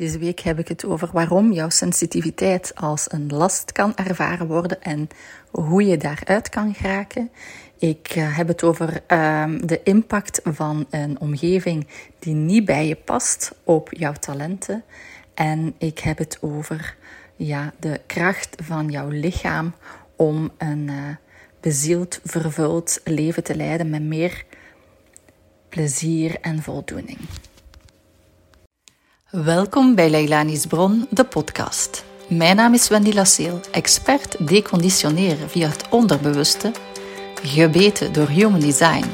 Deze week heb ik het over waarom jouw sensitiviteit als een last kan ervaren worden en hoe je daaruit kan geraken. Ik eh, heb het over ehm, de impact van een omgeving die niet bij je past op jouw talenten. En ik heb het over ja, de kracht van jouw lichaam om een uh, bezield, vervuld leven te leiden met meer plezier en voldoening. Welkom bij Leilani's Bron, de podcast. Mijn naam is Wendy Lasseel, expert deconditioneren via het onderbewuste, gebeten door Human Design.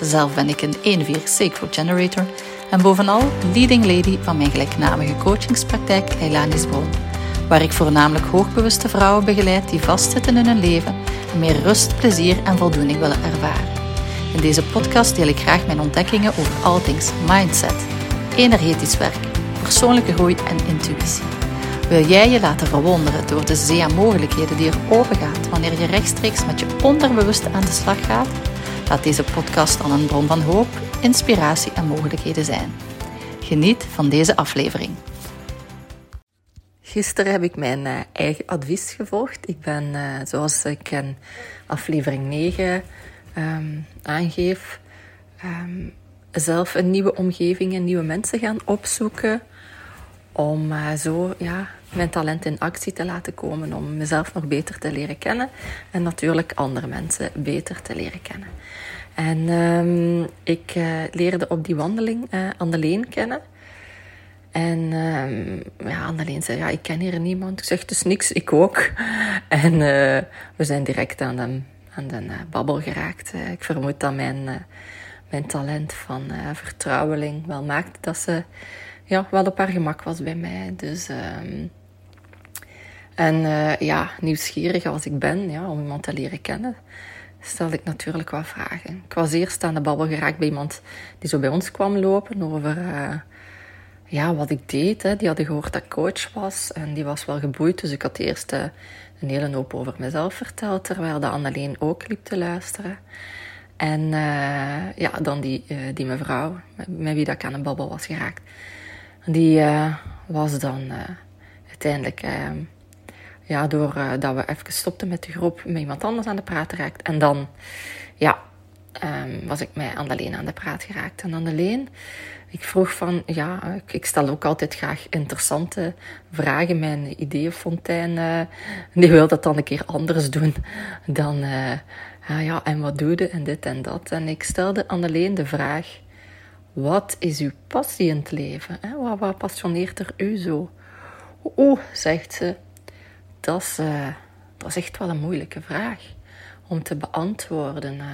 Zelf ben ik een 1-4 Sacred Generator en bovenal leading lady van mijn gelijknamige coachingspraktijk Leilani's Bron, waar ik voornamelijk hoogbewuste vrouwen begeleid die vastzitten in hun leven en meer rust, plezier en voldoening willen ervaren. In deze podcast deel ik graag mijn ontdekkingen over all things mindset, energetisch werk persoonlijke groei en intuïtie. Wil jij je laten verwonderen door de zee aan mogelijkheden die er open gaat wanneer je rechtstreeks met je onderbewuste aan de slag gaat? Laat deze podcast dan een bron van hoop, inspiratie en mogelijkheden zijn. Geniet van deze aflevering. Gisteren heb ik mijn uh, eigen advies gevolgd. Ik ben, uh, zoals ik in aflevering 9 um, ehm, aangeef, um, zelf een nieuwe omgeving en nieuwe mensen gaan opzoeken om uh, zo ja, mijn talent in actie te laten komen, om mezelf nog beter te leren kennen en natuurlijk andere mensen beter te leren kennen. En um, ik uh, leerde op die wandeling uh, Anneleen kennen. En um, ja, Anneleen zei, ja, ik ken hier niemand. Ik zeg, dus niks, ik ook. En we zijn direct aan de, aan de babbel geraakt. ik vermoed dat mijn, mijn talent van vertrouweling wel maakte dat ze ja, wel op haar gemak was bij mij. Dus, um, en uh, ja, nieuwsgierig als ik ben ja, om iemand te leren kennen, stelde ik natuurlijk wat vragen. Ik was eerst aan de babbel geraakt bij iemand die zo bij ons kwam lopen over uh, ja, wat ik deed. Hè. Die hadden gehoord dat ik coach was en die was wel geboeid. Dus ik had eerst uh, een hele hoop over mezelf verteld, terwijl de Anneleen ook liep te luisteren. En ja, dan die, die mevrouw met, met, wie dat ik aan de babbel was geraakt. Die uh, was dan uh, uiteindelijk, uh, ja, doordat we even stopten met de groep, met iemand anders aan de praat geraakt. En dan, ja, um, was ik mij alleen aan de praat geraakt. En alleen, ik vroeg van, ja, ik, stel ook altijd graag interessante vragen. Mijn ideeënfontein, die wil dat dan een keer anders doen dan, ah, ja, en wat doe je en dit en dat. En ik stelde alleen de vraag wat is uw passie in het leven? Wat, wat passioneert er u zo? Oeh, zegt ze, dat is, uh, dat is echt wel een moeilijke vraag om te beantwoorden. Uh,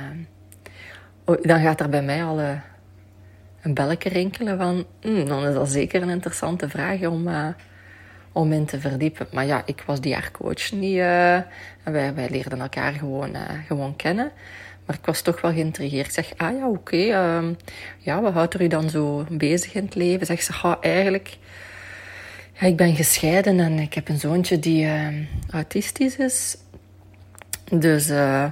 oh, dan gaat er bij mij al uh, een belletje rinkelen van, hmm, dan is dat zeker een interessante vraag om, om in te verdiepen. Maar ja, ik was die haar coach niet. wij, wij leerden elkaar gewoon, gewoon kennen. Maar ik was toch wel geïntrigeerd. Ik zeg, ah ja, oké. Uh, ja, wat houdt er u dan zo bezig in het leven? Zeg ze, eigenlijk... Ja, ik ben gescheiden en ik heb een zoontje die uh, autistisch is. Dus uh,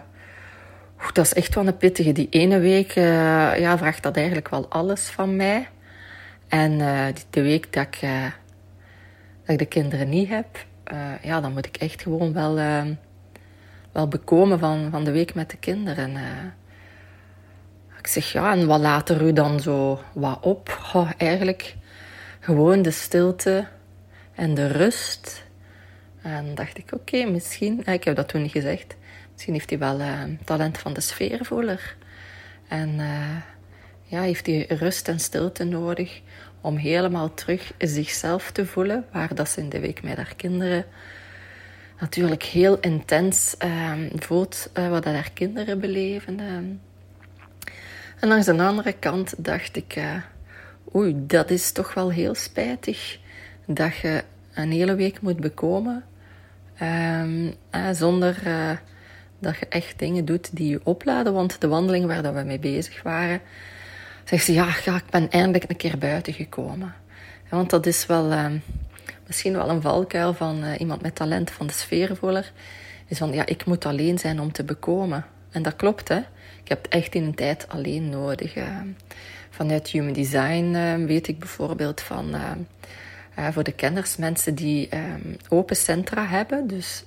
dat is echt wel een pittige. Die ene week uh, ja, vraagt dat eigenlijk wel alles van mij. En de week dat ik, dat ik de kinderen niet heb, ja, dan moet ik echt gewoon wel ehm, wel bekomen van, van de week met de kinderen. Uh, ik zeg ja, en wat later u dan zo wat op? Eigenlijk gewoon de stilte en de rust. En dacht ik, oké, misschien, ik heb dat toen niet gezegd, misschien heeft hij wel uh, talent van de sfeervoeler. En ja, heeft hij rust en stilte nodig om helemaal terug zichzelf te voelen, waar dat ze in de week met haar kinderen natuurlijk heel intens uh, voelt uh, wat dat haar kinderen beleven. Uh. En langs de andere kant dacht ik, uh, oei, dat is toch wel heel spijtig dat je een hele week moet bekomen ehm, zonder dat je echt dingen doet die je opladen. Want de wandeling waar dat we mee bezig waren, zegt ze, ja, ja ik ben eindelijk een keer buiten gekomen. Want dat is wel ehm, misschien wel een valkuil van uh, iemand met talent van de sfeervoller. Is van, ja, ik moet alleen zijn om te bekomen. En dat klopt, hè. Ik heb het echt in een tijd alleen nodig. Uh, vanuit Human Design uh, weet ik bijvoorbeeld van... voor de kenners, mensen die open centra hebben. Dus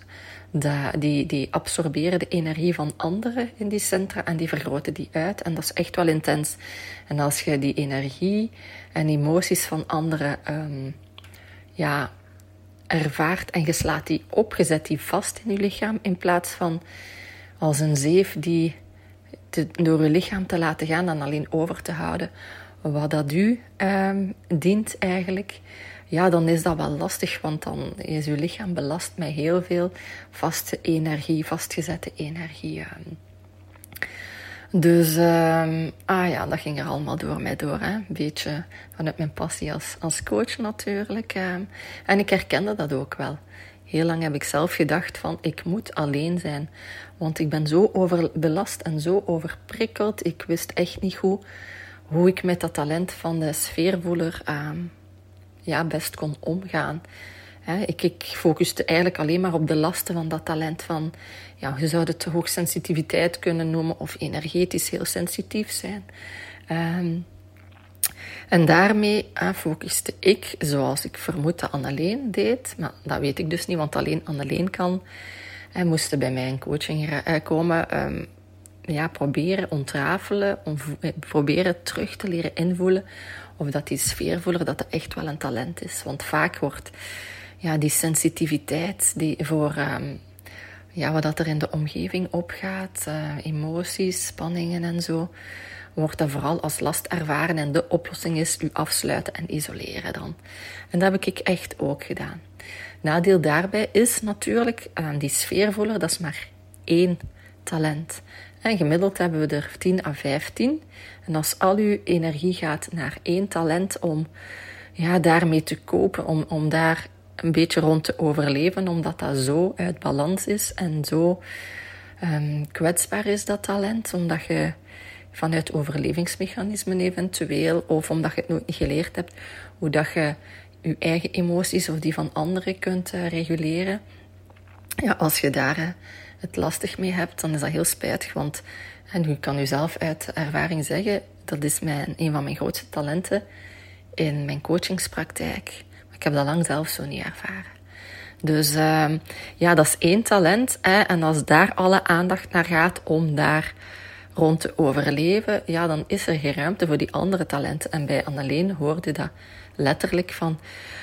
die, die absorberen de energie van anderen in die centra en die vergroten die uit. En dat is echt wel intens. En als je die energie en emoties van anderen um, ja, ervaart en je slaat die op, je zet die vast in je lichaam in plaats van als een zeef die door je lichaam te laten gaan en alleen over te houden wat dat u um, dient eigenlijk ja, dan is dat wel lastig, want dan is uw lichaam belast met heel veel vaste energie, vastgezette energie. Ehm. Dus, um, ah ja, dat ging er allemaal door mij door. Hè. Een beetje vanuit mijn passie als, als coach natuurlijk. Um. En ik herkende dat ook wel. Heel lang heb ik zelf gedacht van, ik moet alleen zijn. Want ik ben zo overbelast en zo overprikkeld. Ik wist echt niet goed hoe ik met dat talent van de sfeervoeler ja, best kon omgaan. Ik, ik focuste eigenlijk alleen maar op de lasten van dat talent van, ja, je zou het hoogsensitiviteit kunnen noemen of energetisch heel sensitief zijn. Ehm, en daarmee focuste ik, zoals ik vermoed dat Anneleen deed, maar dat weet ik dus niet, want alleen Anneleen kan, hij moest bij mij een coaching uh, komen, um, ja, proberen ontrafelen, eh, proberen terug te leren invoelen of dat die sfeervoeler dat dat echt wel een talent is. Want vaak wordt ja, die sensitiviteit die voor um, ja, wat er in de omgeving opgaat, uh, emoties, spanningen en zo, wordt dat vooral als last ervaren. En de oplossing is u afsluiten en isoleren dan. En dat heb ik echt ook gedaan. Nadeel daarbij is natuurlijk, uh, die sfeervoeler, dat is maar één talent. En gemiddeld hebben we er 10 à 15. En als al uw energie gaat naar één talent om ja, daarmee te kopen, om, om daar een beetje rond te overleven, omdat dat zo uit balans is en zo um, kwetsbaar is, dat talent, omdat je vanuit overlevingsmechanismen eventueel, of omdat je het nooit geleerd hebt, hoe dat je je eigen emoties of die van anderen kunt uh, reguleren. Ja, als je daar het lastig mee hebt, dan is dat heel spijtig. Want, en u kan u zelf uit ervaring zeggen, dat is mijn, een van mijn grootste talenten in mijn coachingspraktijk. Ik heb dat lang zelf zo niet ervaren. Dus uh, ja, dat is één talent. Hè, en als daar alle aandacht naar gaat om daar rond te overleven, ja, dan is er geen ruimte voor die andere talenten. En bij Anneleen hoorde dat letterlijk van,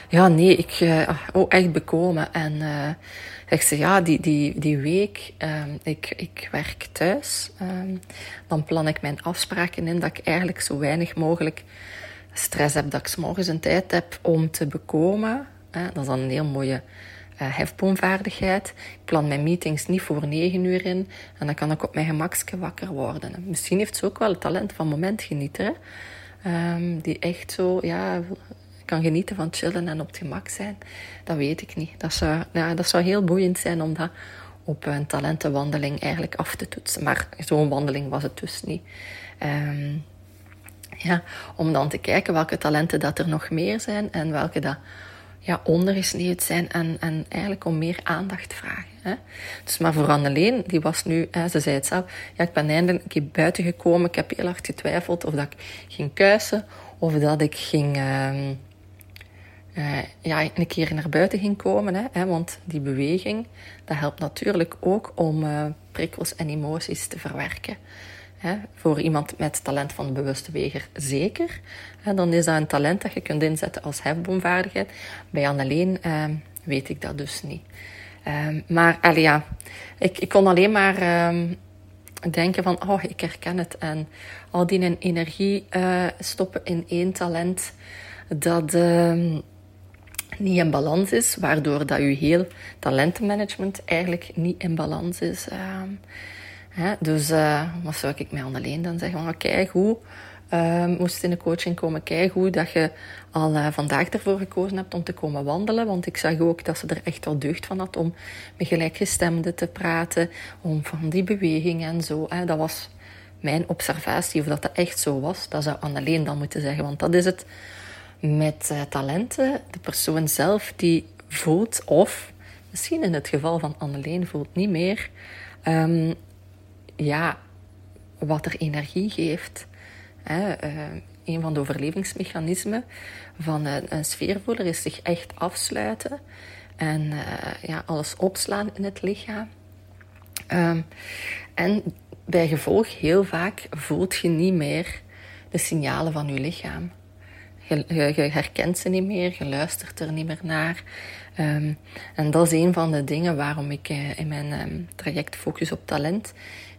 ja, nee, ik, uh, oh, echt bekomen. En uh, ik zei, ja, die, die, die week, um, ik, ik werk thuis. Um, dan plan ik mijn afspraken in dat ik eigenlijk zo weinig mogelijk stress heb. Dat ik morgens een tijd heb om te bekomen. Dat is dan een heel mooie uh, hefboomvaardigheid. Ik plan mijn meetings niet voor negen uur in. En dan kan ik op mijn gemakske wakker worden. misschien heeft ze ook wel het talent van momentgenieten. Um, die echt zo, ja, kan genieten van chillen en op het gemak zijn. Dat weet ik niet. Dat zou, ja, dat zou heel boeiend zijn om dat op een talentenwandeling eigenlijk af te toetsen. Maar zo'n wandeling was het dus niet. Um, ja, om dan te kijken welke talenten dat er nog meer zijn en welke dat ja, ondergesneeuwd zijn en, en eigenlijk om meer aandacht vragen. Hè. Dus maar voor Anneleen, die was nu, hè, ze zei het zelf, ja, ik ben eindelijk een keer buiten gekomen. Ik heb heel hard getwijfeld of dat ik ging kuisen of dat ik ging... Um, uh, ja, een keer naar buiten ging komen. Hè, want die beweging, dat helpt natuurlijk ook om uh, prikkels en emoties te verwerken. Voor iemand met talent van de bewuste weger zeker. Dan is dat een talent dat je kunt inzetten als hefboomvaardigheid. Bij Anneleen uh, weet ik dat dus niet. Ehm, maar allee, ja, ik, ik kon alleen maar ehm, denken van, oh, ik herken het. En al die energie uh, stoppen in één talent, dat niet in balans is, waardoor dat je heel talentenmanagement eigenlijk niet in balans is. Hè? Dus uh, wat zou ik mij alleen dan zeggen? Van, kijk hoe uh, moest in de coaching komen. Kijk hoe dat je al uh, vandaag ervoor gekozen hebt om te komen wandelen. Want ik zag ook dat ze er echt wel deugd van had om met gelijkgestemden te praten. Om van die beweging en zo. Hè? Dat was mijn observatie. Of dat dat echt zo was, dat zou Anneleen dan moeten zeggen. Want dat is het met uh, talenten, de persoon zelf die voelt, of misschien in het geval van Anneleen voelt niet meer, um, ja, wat er energie geeft. Hè, uh, een van de overlevingsmechanismen van een, een is zich echt afsluiten en ja, alles opslaan in het lichaam. Um, en bij gevolg, heel vaak voelt je niet meer de signalen van je lichaam. Je, herkent ze niet meer, je luistert er niet meer naar. Um, en dat is een van de dingen waarom ik uh, in mijn um, traject Focus op Talent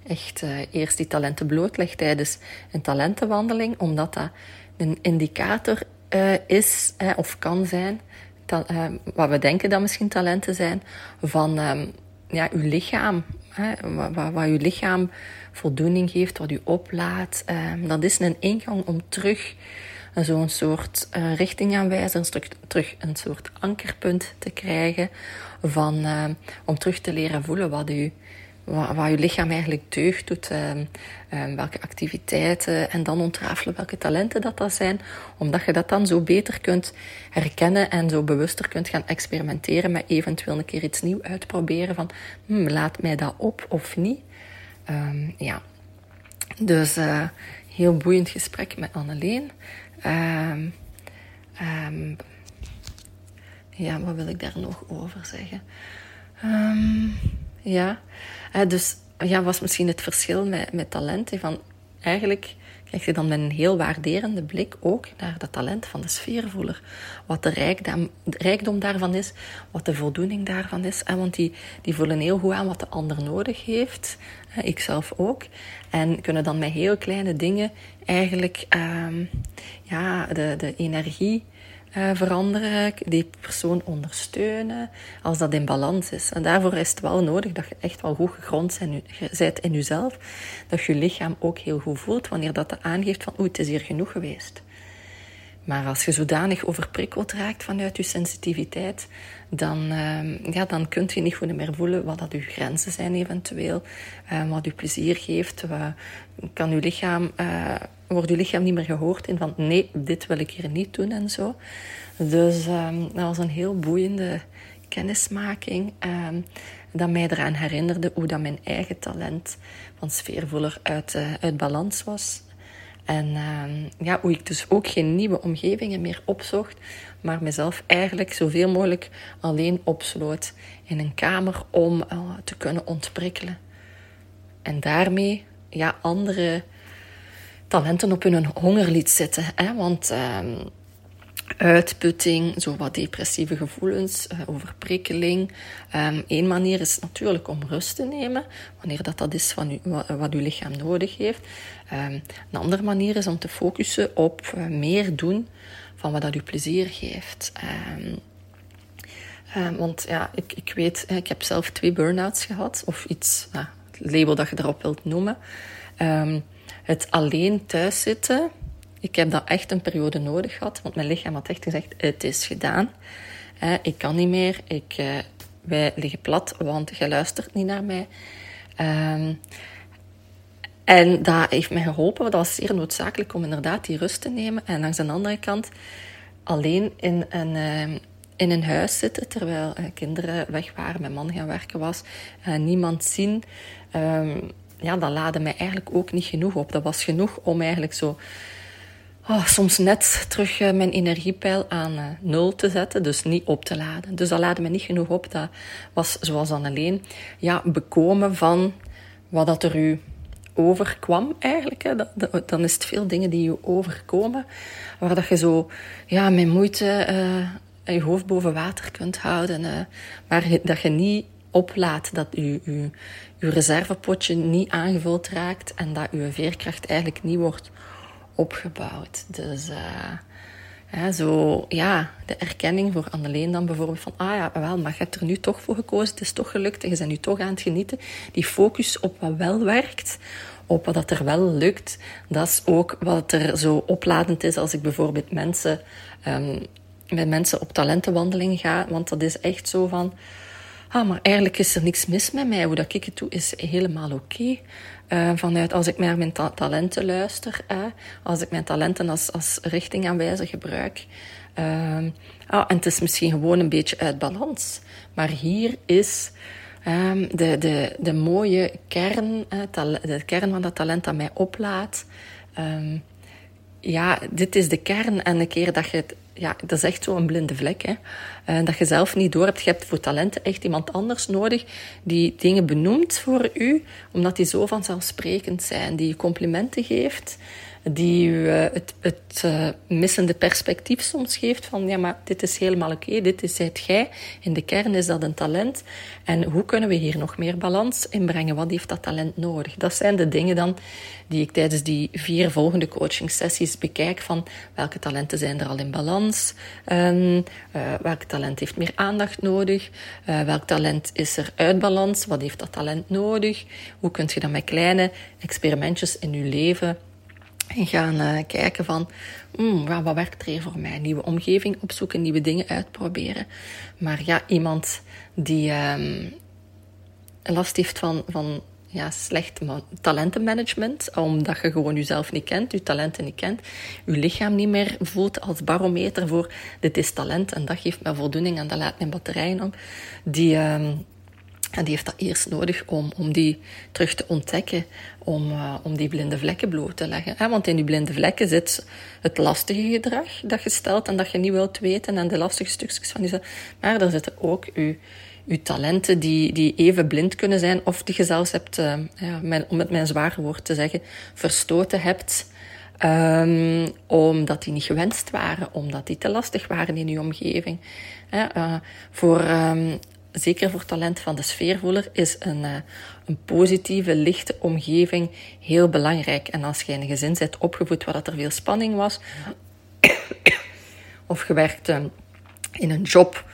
echt uh, eerst die talenten blootleg tijdens een talentenwandeling, omdat dat een indicator uh, is of kan zijn, wat we denken dat misschien talenten zijn, van um, ja, uw lichaam. Hè, wat, wat, uw lichaam voldoening geeft, wat u oplaat. Um, dat is een ingang om terug zo'n soort uh, richtingaanwijzer, een terug een soort ankerpunt te krijgen van, uh, om terug te leren voelen wat u wat je lichaam eigenlijk deugd doet, uh, welke activiteiten en dan ontrafelen welke talenten dat, dat zijn, omdat je dat dan zo beter kunt herkennen en zo bewuster kunt gaan experimenteren met eventueel een keer iets nieuws uitproberen van hmm, laat mij dat op of niet. Um, ja, dus uh, heel boeiend gesprek met Anneleen. Um, um, ja, wat wil ik daar nog over zeggen? Ja, uh, dus ja, was misschien het verschil met, met talenten. Van eigenlijk krijg je dan met een heel waarderende blik ook naar dat talent van de sfeervoeler. Wat de rijkdom, daarvan is, wat de voldoening daarvan is. En want die, die voelen heel goed aan wat de ander nodig heeft. Ik zelf ook. En kunnen dan met heel kleine dingen eigenlijk um, ja, de, de energie uh, veranderen, die persoon ondersteunen, als dat in balans is. En daarvoor is het wel nodig dat je echt wel goed gegrond bent in jezelf, dat je lichaam ook heel goed voelt wanneer dat aangeeft van oeh, het is hier genoeg geweest. Maar als je zodanig overprikkeld raakt vanuit je sensitiviteit, dan, uh, ja, dan kunt je niet goed meer voelen wat dat je grenzen zijn eventueel, uh, wat je plezier geeft, kan je lichaam, uh, wordt je lichaam niet meer gehoord in van nee, dit wil ik hier niet doen en zo. Dus um, dat was een heel boeiende kennismaking um, dat mij eraan herinnerde hoe dat mijn eigen talent van sfeervoeler uit, uh, uit balans was. En uh, ja, hoe ik dus ook geen nieuwe omgevingen meer opzocht, maar mezelf eigenlijk zoveel mogelijk alleen opsloot in een kamer om uh, te kunnen ontprikkelen. En daarmee ja, andere talenten op hun honger liet zitten. Hè? Want uh, uitputting, zo wat depressieve gevoelens, uh, overprikkeling. Eén manier is natuurlijk om rust te nemen, wanneer dat, dat is van u, wat, uw lichaam nodig heeft. Um, een andere manier is om te focussen op uh, meer doen van wat dat u plezier geeft. Want ja, ik, ik weet, ik heb zelf twee burn-outs gehad, of iets, nou, het label dat je erop wilt noemen. Het alleen thuis zitten, ik heb dat echt een periode nodig gehad, want mijn lichaam had echt gezegd: het is gedaan. Ik kan niet meer. Ik, uh, wij liggen plat, want je luistert niet naar mij. Um, en dat heeft mij geholpen. Dat was zeer noodzakelijk om inderdaad die rust te nemen. En langs de andere kant alleen in een, uh, in een huis zitten terwijl uh, kinderen weg waren, mijn man gaan werken was, uh, niemand zien. Um, ja, dat laadde mij eigenlijk ook niet genoeg op. Dat was genoeg om eigenlijk zo oh, soms net terug uh, mijn energiepeil aan uh, nul te zetten, dus niet op te laden. Dus dat laadde me niet genoeg op. Dat was zoals dan alleen ja, bekomen van wat dat er u overkwam eigenlijk. Hè. Dan is het veel dingen die je overkomen, waar dat je zo ja, met moeite uh, je hoofd boven water kunt houden, maar dat je niet oplaat dat je, je reservepotje niet aangevuld raakt en dat je veerkracht eigenlijk niet wordt opgebouwd. Dus uh, zo, ja, de erkenning voor Anneleen dan bijvoorbeeld van, ah ja, wel, maar je hebt er nu toch voor gekozen, het is toch gelukt en je bent nu toch aan het genieten. Die focus op wat wel werkt, op wat er wel lukt, dat is ook wat er zo opladend is als ik bijvoorbeeld mensen, um, met mensen op talentenwandeling ga, want dat is echt zo van ah, maar eigenlijk is er niks mis met mij. Hoe dat ik het doe, is helemaal oké. Uh, vanuit als ik naar mijn talenten luister, als ik mijn talenten als, als richtingaanwijzer gebruik. Uh, ah, en het is misschien gewoon een beetje uit balans. Maar hier is um, de, de, de mooie kern, de kern van dat talent dat mij oplaat. Um, ja, dit is de kern. En een keer dat je het ja, dat is echt zo'n blinde vlek. Hè? Uh, dat je zelf niet door hebt. Je hebt voor talenten echt iemand anders nodig die dingen benoemt voor u, omdat die zo vanzelfsprekend zijn, die complimenten geeft die u uh, het, het uh, missende perspectief soms geeft van ja, maar dit is helemaal oké, dit is het jij. In de kern is dat een talent. En hoe kunnen we hier nog meer balans in brengen? Wat heeft dat talent nodig? Dat zijn de dingen dan die ik tijdens die vier volgende coaching sessies bekijk van welke talenten zijn er al in balans, um, uh, welk talent heeft meer aandacht nodig, welk talent is er uit balans, wat heeft dat talent nodig, hoe kun je dat met kleine experimentjes in je leven en gaan uh, kijken van, mm, wat werkt er hier voor mij? Nieuwe omgeving opzoeken, nieuwe dingen uitproberen. Maar ja, iemand die um, last heeft van, van ja, slecht talentenmanagement, omdat je gewoon jezelf niet kent, je talenten niet kent, je lichaam niet meer voelt als barometer voor dit is talent en dat geeft me voldoening en dat laat mijn batterijen om. Die... Um, en die heeft dat eerst nodig om, om die terug te ontdekken, om, uh, om die blinde vlekken bloot te leggen. Want in die blinde vlekken zit het lastige gedrag dat je stelt en dat je niet wilt weten en de lastige stukjes van jezelf. Maar daar zitten ook je, je talenten die, die even blind kunnen zijn of die je zelfs hebt, uh, ja, om het mijn zware woord te zeggen, verstoten hebt. Um, omdat die niet gewenst waren, omdat die te lastig waren in je omgeving. Uh, voor um, zeker voor talent van de sfeervoeler, is een, uh, een positieve, lichte omgeving heel belangrijk. En als je in een gezin bent opgevoed waar dat er veel spanning was, of je werkt uh, in een job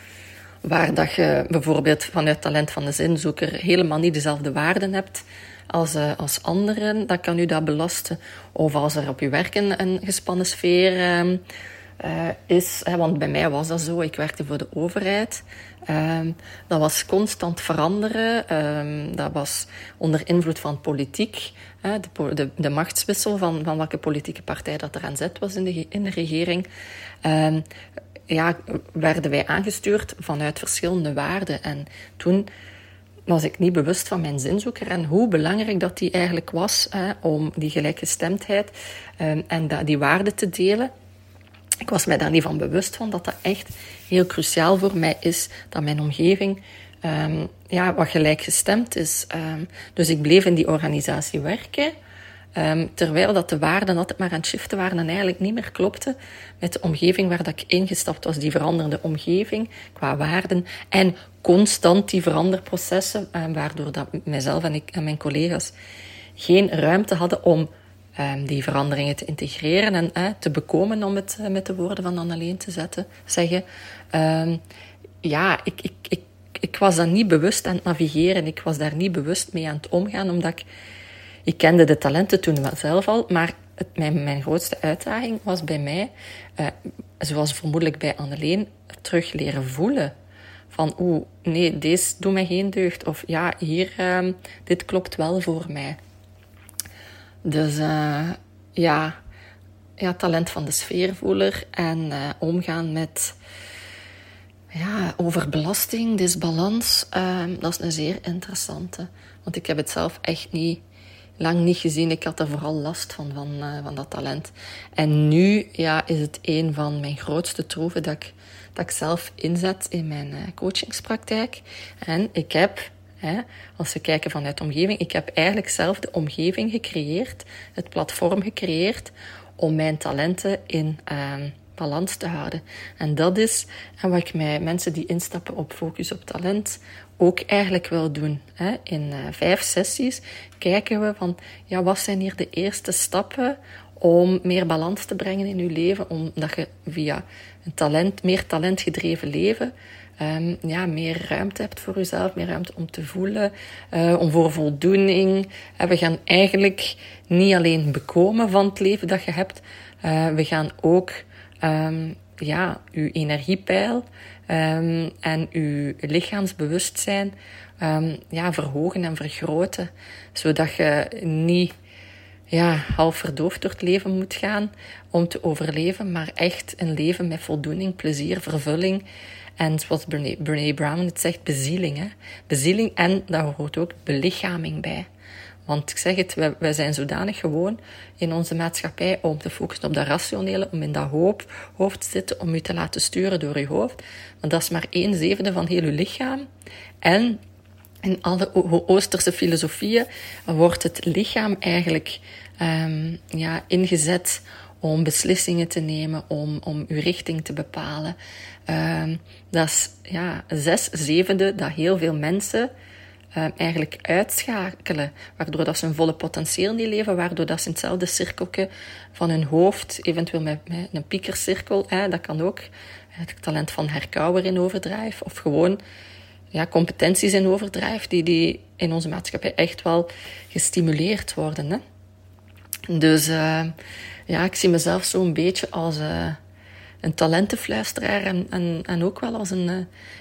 waar dat je bijvoorbeeld vanuit talent van de zinzoeker helemaal niet dezelfde waarden hebt als, uh, als anderen, dan kan u dat belasten. Of als er op je werk een, een gespannen sfeer is, hè, want bij mij was dat zo, ik werkte voor de overheid. Um, dat was constant veranderen. Um, dat was onder invloed van politiek. De, de, de, machtswissel van, van welke politieke partij dat er aan zet was in de, in de regering. Um, ja, werden wij aangestuurd vanuit verschillende waarden. En toen was ik niet bewust van mijn zinzoeker en hoe belangrijk dat die eigenlijk was hè, om die gelijkgestemdheid en die waarden te delen ik was mij daar niet van bewust van dat dat echt heel cruciaal voor mij is dat mijn omgeving um, ja, wat gelijkgestemd is. Um, dus ik bleef in die organisatie werken. Um, terwijl dat de waarden altijd maar aan het shiften waren en eigenlijk niet meer klopten met de omgeving waar dat ik ingestapt was. Die veranderende omgeving qua waarden en constant die veranderprocessen, waardoor dat mijzelf en, ik, en mijn collega's geen ruimte hadden om um, die veranderingen te integreren en te bekomen, om het uh, met de woorden van Anneleen te zetten, zeggen. Um, ja, ik, ik, ik, ik was dan niet bewust aan het navigeren. Ik was daar niet bewust mee aan het omgaan, omdat ik... Ik kende de talenten toen zelf al, maar het, mijn, mijn grootste uitdaging was bij mij, uh, zoals vermoedelijk bij Anneleen, terug leren voelen. Van, oeh, nee, deze doet mij geen deugd. Of ja, hier, um, dit klopt wel voor mij. Dus uh, ja, ja, talent van de sfeervoeler en uh, omgaan met ja, overbelasting, disbalans, uh, dat is een zeer interessante. Want ik heb het zelf echt niet, lang niet gezien. Ik had er vooral last van, van, uh, van dat talent. En nu ja, is het een van mijn grootste troeven dat ik, dat ik zelf inzet in mijn coachingspraktijk. En ik heb Hè? Als we kijken vanuit de omgeving, ik heb eigenlijk zelf de omgeving gecreëerd, het platform gecreëerd om mijn talenten in uh, balans te houden. En dat is en wat ik met mensen die instappen op focus op talent ook eigenlijk wil doen. Hè? In uh, vijf sessies kijken we van, ja, wat zijn hier de eerste stappen om meer balans te brengen in je leven, omdat je via een talent, meer talentgedreven leven um, ja, meer ruimte hebt voor jezelf, meer ruimte om te voelen, uh, om voor voldoening. Uh, we gaan eigenlijk niet alleen bekomen van het leven dat je hebt, uh, we gaan ook um, ja, je energiepeil um, en je lichaamsbewustzijn ja, verhogen en vergroten, zodat je niet ja, half verdoofd door het leven moet gaan om te overleven, maar echt een leven met voldoening, plezier, vervulling. En zoals Brene, Brown het zegt, bezieling. Hè? Bezieling en daar hoort ook belichaming bij. Want ik zeg het, wij, zijn zodanig gewoon in onze maatschappij om te focussen op dat rationele, om in dat hoofd, te zitten, om je te laten sturen door je hoofd. Want dat is maar één zevende van heel je lichaam. En in alle Oosterse filosofieën wordt het lichaam eigenlijk um, ja, ingezet om beslissingen te nemen, om, om uw richting te bepalen. Um, dat is ja, zes zevende dat heel veel mensen um, eigenlijk uitschakelen, waardoor dat ze een volle potentieel niet leven, waardoor dat ze in hetzelfde cirkeltje van hun hoofd, eventueel met, met een piekercirkel, hè, dat kan ook, het talent van herkauwer in overdrijf, of gewoon ja, competenties in overdrijf, die, die in onze maatschappij echt wel gestimuleerd worden. Hè. Dus uh, ja, ik zie mezelf zo'n beetje als uh, een talentenfluisteraar en, en, en, ook wel als een, uh,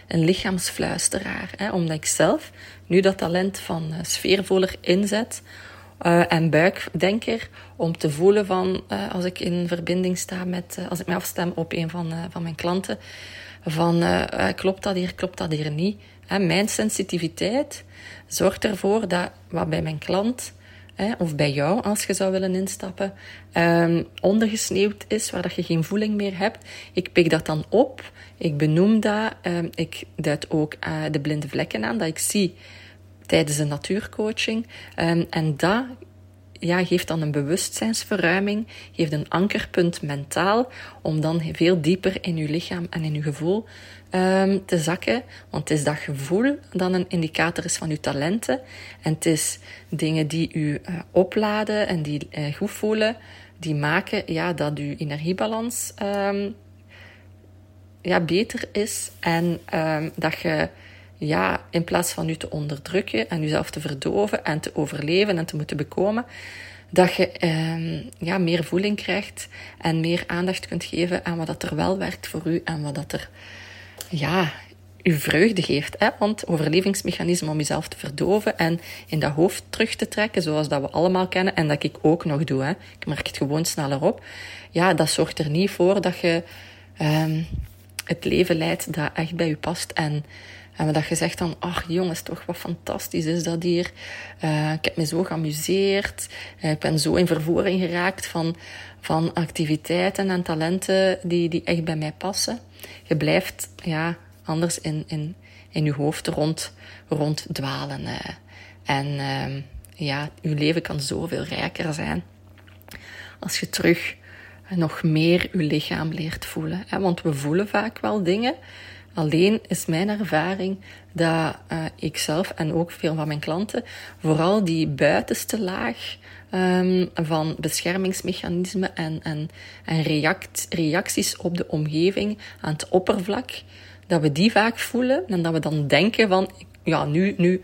een lichaamsfluisteraar. Hè, omdat ik zelf nu dat talent van sfeervoller inzet en buikdenker om te voelen van als ik in verbinding sta met, als ik me afstem op een van, van mijn klanten, van klopt dat hier, klopt dat hier niet. Hè, mijn sensitiviteit zorgt ervoor dat wat bij mijn klant of bij jou als je zou willen instappen, um, ondergesneeuwd is, waar dat je geen voeling meer hebt. Ik pik dat dan op, ik benoem dat, um, ik duid ook uh, de blinde vlekken aan, dat ik zie tijdens de natuurcoaching. Um, en dat ja, geeft dan een bewustzijnsverruiming, geeft een ankerpunt mentaal, om dan veel dieper in je lichaam en in je gevoel um, te zakken. Want het is dat gevoel dat een indicator is van je talenten. En het is dingen die u uh, opladen en die uh, goed voelen, die maken ja, dat uw energiebalans um, ja, beter is. En um, dat je ja, in plaats van u te onderdrukken en uzelf te verdoven en te overleven en te moeten bekomen, dat je eh, ja, meer voeling krijgt en meer aandacht kunt geven aan wat dat er wel werkt voor u en wat dat er ja, u vreugde geeft. Hè? Want overlevingsmechanisme om jezelf te verdoven en in dat hoofd terug te trekken, zoals dat we allemaal kennen en dat ik ook nog doe. Hè? Ik merk het gewoon sneller op. Ja, dat zorgt er niet voor dat je ehm, het leven leidt dat echt bij u past en en dat je zegt dan, ach jongens, toch wat fantastisch is dat hier. Uh, ik heb me zo geamuseerd. Uh, ik ben zo in vervoering geraakt van, van activiteiten en talenten die, die echt bij mij passen. Je blijft ja, anders in, in, in je hoofd rond, ronddwalen. Uh. En uh, ja, je leven kan zoveel rijker zijn als je terug nog meer je lichaam leert voelen. Want we voelen vaak wel dingen, Alleen is mijn ervaring dat uh, ik zelf en ook veel van mijn klanten vooral die buitenste laag um, van beschermingsmechanismen en, en, en react, reacties op de omgeving aan het oppervlak, dat we die vaak voelen en dat we dan denken van, ja, nu, nu,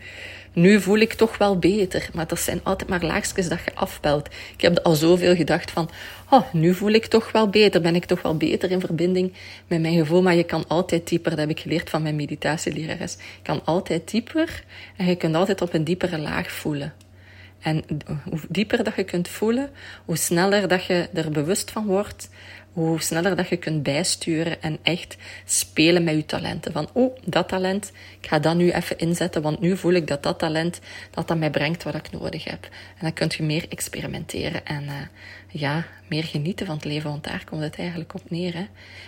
nu voel ik toch wel beter. Maar dat zijn altijd maar laagjes dat je afpelt. Ik heb al zoveel gedacht van, oh, nu voel ik toch wel beter. Ben ik toch wel beter in verbinding met mijn gevoel. Maar je kan altijd dieper, dat heb ik geleerd van mijn meditatielerares. Je kan altijd dieper en je kunt altijd op een diepere laag voelen. En hoe dieper dat je kunt voelen, hoe sneller dat je er bewust van wordt, hoe sneller dat je kunt bijsturen en echt spelen met je talenten. Van, oh, dat talent, ik ga dat nu even inzetten, want nu voel ik dat dat talent, dat dat mij brengt wat ik nodig heb. En dan kun je meer experimenteren en uh, ja, meer genieten van het leven, want daar komt het eigenlijk op neer. Hè.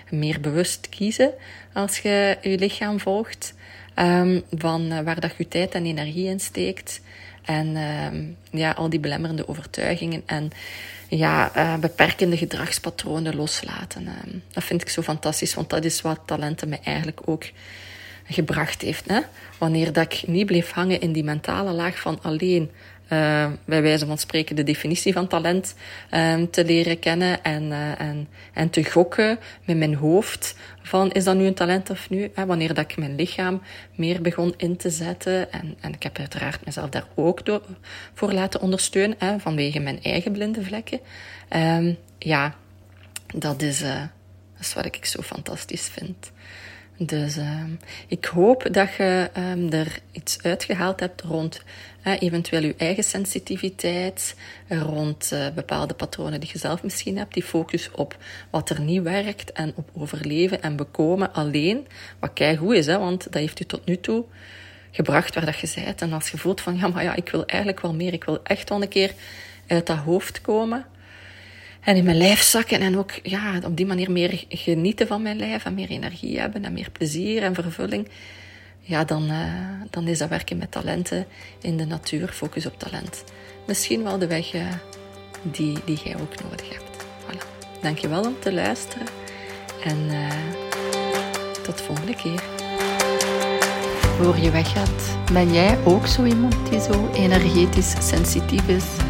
Meer bewust kiezen als je je lichaam volgt, um, van uh, waar dat je tijd en energie in steekt. En um, ja, al die belemmerende overtuigingen en ja, uh, beperkende gedragspatronen loslaten. Uh, dat vind ik zo fantastisch, want dat is wat talenten mij eigenlijk ook gebracht heeft. Hè? Wanneer dat ik niet bleef hangen in die mentale laag van alleen uh, bij wijze van spreken de definitie van talent um, te leren kennen en, uh, en, en te gokken met mijn hoofd van is dat nu een talent of nu? Hè? Wanneer dat ik mijn lichaam meer begon in te zetten en, en ik heb uiteraard mezelf daar ook door, voor laten ondersteunen hè? vanwege mijn eigen blinde vlekken. Um, ja, dat is, dat is wat ik zo fantastisch vind. Dus uh, ik hoop dat je um, er iets uitgehaald hebt rond uh, eventueel je eigen sensitiviteit, rond uh, bepaalde patronen die je zelf misschien hebt, die focus op wat er niet werkt en op overleven en bekomen alleen. Wat kei goed is, hè, want dat heeft u tot nu toe gebracht waar dat je bent. En als je voelt van, ja, maar ja, ik wil eigenlijk wel meer. Ik wil echt wel een keer uit dat hoofd komen. En in mijn lijf zakken en ook ja, op die manier meer genieten van mijn lijf en meer energie hebben en meer plezier en vervulling. Ja, dan, uh, dan is dat werken met talenten in de natuur, focus op talent. Misschien wel de weg uh, die, die jij ook nodig hebt. Voilà. Dankjewel om te luisteren en uh, tot de volgende keer. Voor je weggaat, ben jij ook zo iemand die zo energetisch sensitief is?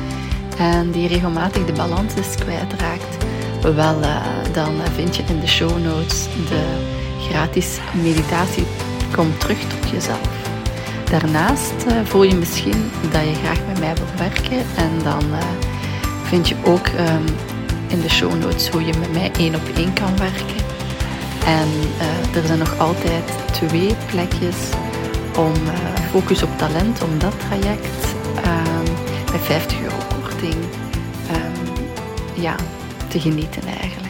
En die regelmatig de balans is kwijtraakt, wel, uh, dan vind je in de show notes de gratis meditatie Kom terug tot jezelf. Daarnaast uh, voel je misschien dat je graag met mij wilt werken en dan uh, vind je ook um, in de show notes hoe je met mij één op één kan werken. En er zijn nog altijd twee plekjes om focus op talent, om dat traject ehm, bij 50 euro um, ja, te genieten eigenlijk.